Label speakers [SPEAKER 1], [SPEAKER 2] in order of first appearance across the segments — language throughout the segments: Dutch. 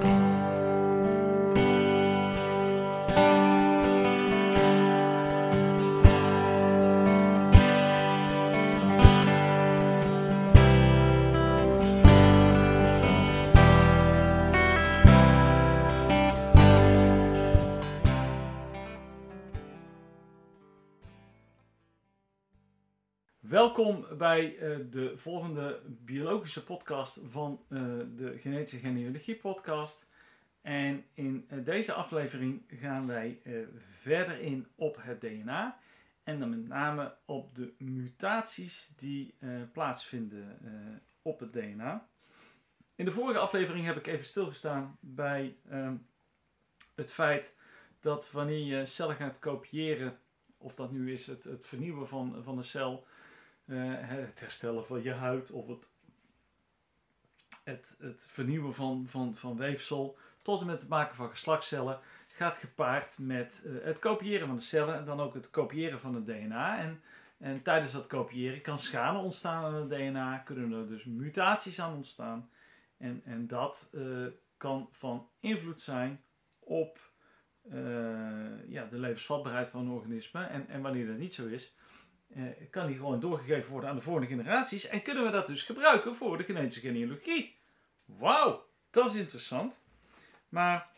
[SPEAKER 1] thank you Welkom bij uh, de volgende biologische podcast van uh, de Genetische Genealogie podcast. En in uh, deze aflevering gaan wij verder in op het DNA. En dan met name op de mutaties die plaatsvinden op het DNA. In de vorige aflevering heb ik even stilgestaan bij ehm, het feit dat wanneer je cellen gaat kopiëren, of dat nu is het, het vernieuwen van, van de cel eh, het herstellen van je huid of het, het, het vernieuwen van, van, van weefsel tot en met het maken van geslachtscellen gaat gepaard met uh, het kopiëren van de cellen en dan ook het kopiëren van het DNA. En, en tijdens dat kopiëren kan schade ontstaan aan het DNA, kunnen er dus mutaties aan ontstaan. En, en dat uh, kan van invloed zijn op ja, de levensvatbaarheid van een organisme. En, en wanneer dat niet zo is, eh, kan die gewoon doorgegeven worden aan de volgende generaties. En kunnen we dat dus gebruiken voor de genetische genealogie. Wauw, dat is interessant. Maar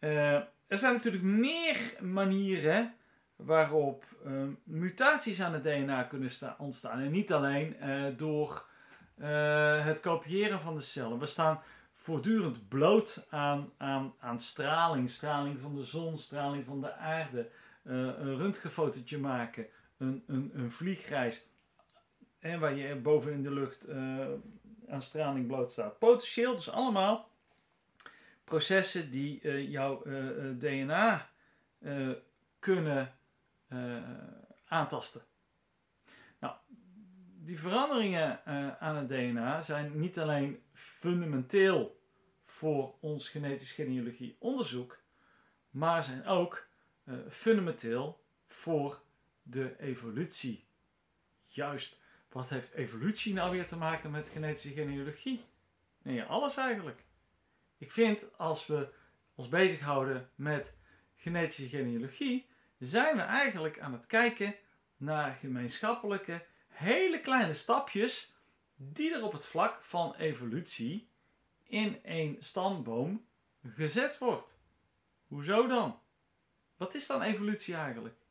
[SPEAKER 1] uh, er zijn natuurlijk meer manieren waarop uh, mutaties aan het DNA kunnen ontstaan. En niet alleen uh, door het kopiëren van de cellen. We staan voortdurend bloot aan, aan, aan straling. Straling van de zon, straling van de aarde. een röntgenfotootje maken een, een, een vliegreis en waar je boven in de lucht uh, aan straling bloot staat. Potentieel dus allemaal processen die uh, jouw uh, DNA kunnen aantasten. Nou, die veranderingen aan het DNA zijn niet alleen fundamenteel voor ons genetisch genealogie onderzoek, maar zijn ook fundamenteel voor de evolutie. Juist, wat heeft evolutie nou weer te maken met genetische genealogie? Nee, alles eigenlijk. Ik vind als we ons bezighouden met genetische genealogie, zijn we eigenlijk aan het kijken naar gemeenschappelijke, hele kleine stapjes die er op het vlak van evolutie in een stamboom gezet wordt. Hoezo dan? Wat is dan evolutie eigenlijk?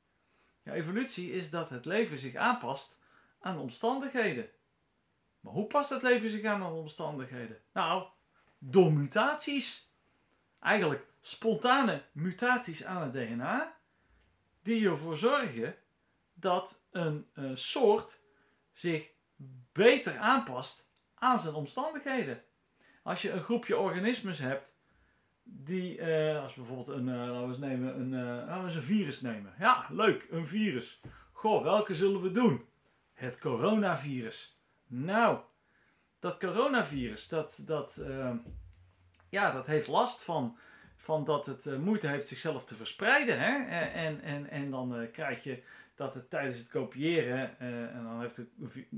[SPEAKER 1] Ja, evolutie is dat het leven zich aanpast aan de omstandigheden. Maar hoe past het leven zich aan aan de omstandigheden? Nou, door mutaties. Eigenlijk spontane mutaties aan het DNA, die ervoor zorgen dat een uh, soort zich beter aanpast aan zijn omstandigheden. Als je een groepje organismes hebt die, uh, als we bijvoorbeeld een, uh, we eens nemen, een, uh, we eens een virus nemen. Ja, leuk, een virus. Goh, welke zullen we doen? Het coronavirus. Nou, dat coronavirus, dat, dat, ja, dat heeft last van, van dat het moeite heeft zichzelf te verspreiden. Hè? En, en, en dan krijg je dat het tijdens het kopiëren, en dan heeft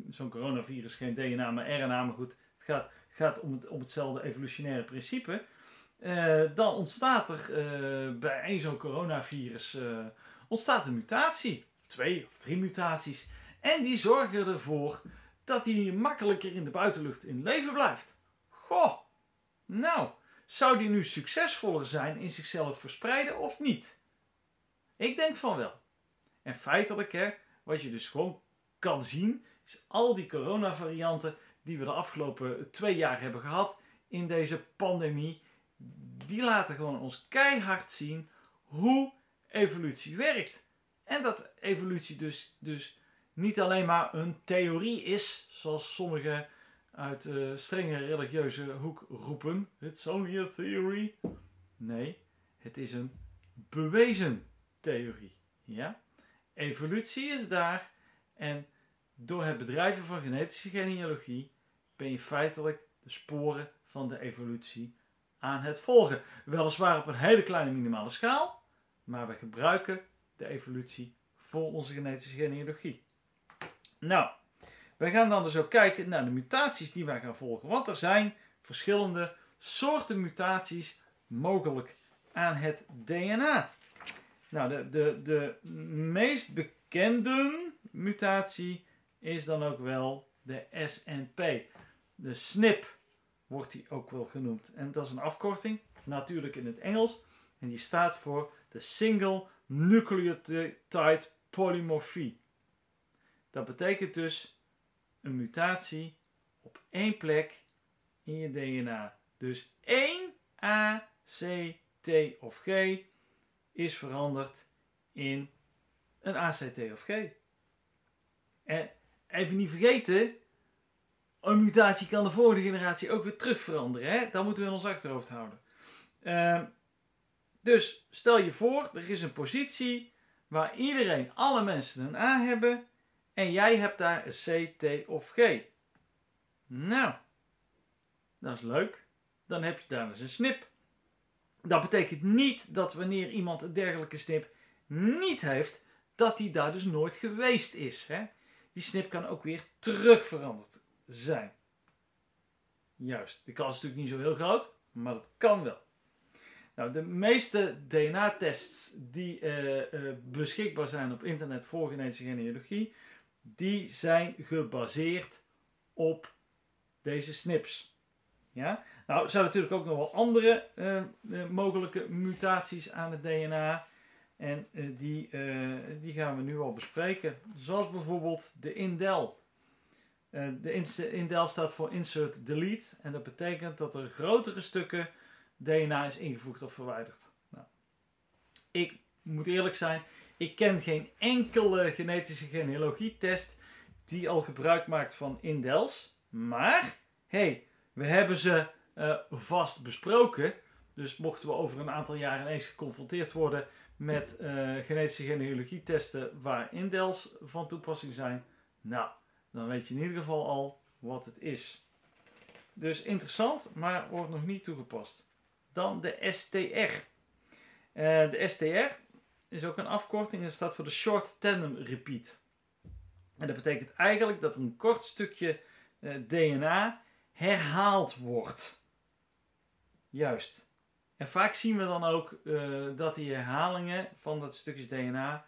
[SPEAKER 1] zo'n coronavirus geen DNA, maar RNA, maar goed, het gaat, gaat om, het, om hetzelfde evolutionaire principe uh, dan ontstaat er uh, bij één zo'n coronavirus uh, ontstaat een mutatie. Twee of drie mutaties. En die zorgen ervoor dat hij makkelijker in de buitenlucht in leven blijft. Goh, nou, zou die nu succesvoller zijn in zichzelf verspreiden of niet? Ik denk van wel. En feitelijk, hè, wat je dus gewoon kan zien, is al die coronavarianten die we de afgelopen twee jaar hebben gehad in deze pandemie die laten gewoon ons keihard zien hoe evolutie werkt. En dat evolutie dus, dus niet alleen maar een theorie is, zoals sommigen uit uh, strenge religieuze hoek roepen. It's only a theory. Nee, het is een bewezen theorie. Ja? Evolutie is daar en door het bedrijven van genetische genealogie ben je feitelijk de sporen van de evolutie aan het volgen. Weliswaar op een hele kleine minimale schaal, maar we gebruiken de evolutie voor onze genetische genealogie. Nou, wij gaan dan dus ook kijken naar de mutaties die wij gaan volgen. Want er zijn verschillende soorten mutaties mogelijk aan het DNA. Nou, de, de, de meest bekende mutatie is dan ook wel de SNP. De SNP wordt die ook wel genoemd. En dat is een afkorting, natuurlijk in het Engels. En die staat voor de Single Nucleotide Polymorphie. Dat betekent dus een mutatie op één plek in je DNA. Dus één A, C, T of G is veranderd in een ACT of G. En even niet vergeten, een mutatie kan de volgende generatie ook weer terug veranderen. Hè? Dat moeten we in ons achterhoofd houden. Uh, dus stel je voor, er is een positie waar iedereen, alle mensen een A hebben en jij hebt daar een C, T of G. Nou, dat is leuk. Dan heb je daar dus een snip. Dat betekent niet dat wanneer iemand een dergelijke snip niet heeft, dat die daar dus nooit geweest is. Hè? Die snip kan ook weer terug veranderd zijn. Juist, de kans is natuurlijk niet zo heel groot, maar dat kan wel. Nou, de meeste DNA-tests die uh, uh, beschikbaar zijn op internet voor genetische genealogie, die zijn gebaseerd op deze snips. Ja? Nou, er zijn natuurlijk ook nog wel andere uh, mogelijke mutaties aan het DNA. En die, die gaan we nu al bespreken. Zoals bijvoorbeeld de indel. De indel staat voor insert delete. En dat betekent dat er grotere stukken DNA is ingevoegd of verwijderd. Nou, ik moet eerlijk zijn, ik ken geen enkele genetische genealogietest die al gebruik maakt van indels. Maar, hey, we hebben ze uh, vast besproken. Dus mochten we over een aantal jaar ineens geconfronteerd worden met uh, genetische genealogietesten waar indels van toepassing zijn, nou, dan weet je in ieder geval al wat het is. Dus interessant, maar wordt nog niet toegepast dan de STR. Eh, de STR is ook een afkorting en staat voor de Short Tandem Repeat. En dat betekent eigenlijk dat een kort stukje eh, DNA herhaald wordt. Juist. En vaak zien we dan ook uh, dat die herhalingen van dat stukje DNA,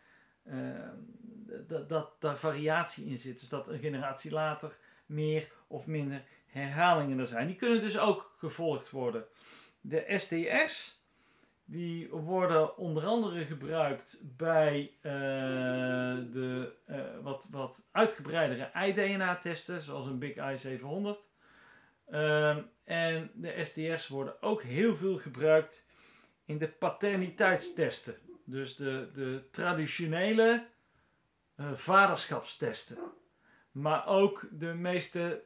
[SPEAKER 1] dat, dat daar variatie in zit. Dus dat een generatie later meer of minder herhalingen er zijn. Die kunnen dus ook gevolgd worden. De STS die worden onder andere gebruikt bij uh, de uh, wat, wat uitgebreidere iDNA-testen, zoals een Big I 700. Uh, en de STS worden ook heel veel gebruikt in de paterniteitstesten. Dus de, de traditionele uh, vaderschapstesten. Maar ook de meeste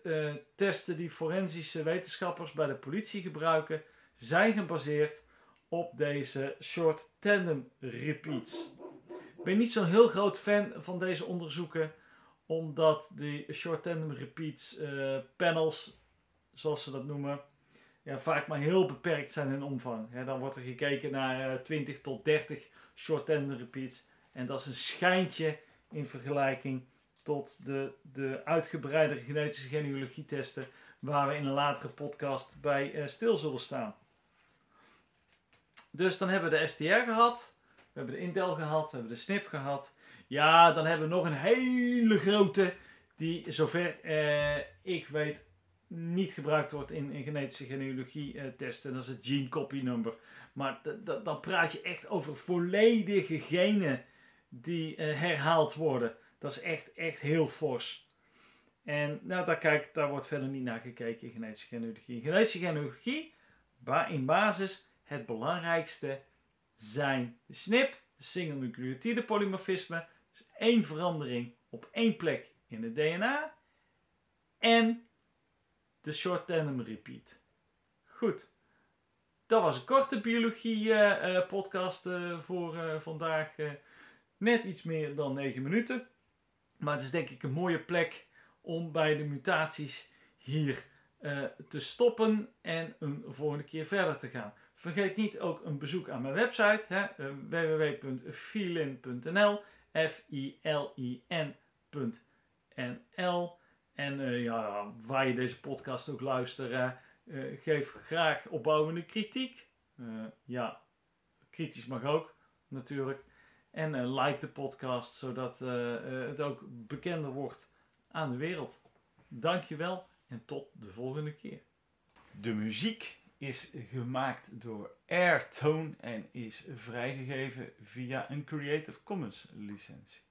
[SPEAKER 1] testen die forensische wetenschappers bij de politie gebruiken, zijn gebaseerd op deze short tandem repeats. Ik ben niet zo'n heel groot fan van deze onderzoeken, omdat die short tandem repeats uh, panels, zoals ze dat noemen, ja, vaak maar heel beperkt zijn in omvang. dan wordt er gekeken naar uh, eh, 20 tot 30 short tandem repeats. En dat is een schijntje in vergelijking tot de, de uitgebreidere genetische genealogietesten waar we in een latere podcast bij uh, stil zullen staan. Dus dan hebben we de STR gehad. We hebben de Intel gehad. We hebben de SNP gehad. Ja, dan hebben we nog een hele grote. Die zover eh, ik weet niet gebruikt wordt in, in genetische genealogie eh, testen. Dat is het gene copy number. Maar dan praat je echt over volledige genen die eh, herhaald worden. Dat is echt, echt heel fors. En nou, daar, kijk, daar wordt verder niet naar gekeken in genetische genealogie. Genetische genealogie, in basis het belangrijkste zijn de SNP, de single nucleotide polymorfisme, dus één verandering op één plek in het DNA, en de short tandem repeat. Goed, dat was een korte biologie uh, uh, podcast uh, voor vandaag. net iets meer dan 9 minuten. Maar het is denk ik een mooie plek om bij de mutaties hier te stoppen en een volgende keer verder te gaan. Vergeet niet ook een bezoek aan mijn website www.filin.nl F-I-L-I-N.nl En ja, waar je deze podcast ook luistert, uh, geef graag opbouwende kritiek. ja, kritisch mag ook natuurlijk. En like de podcast, zodat het ook bekender wordt aan de wereld. Dankjewel en tot de volgende keer. De muziek is gemaakt door Airtone en is vrijgegeven via een Creative Commons licentie.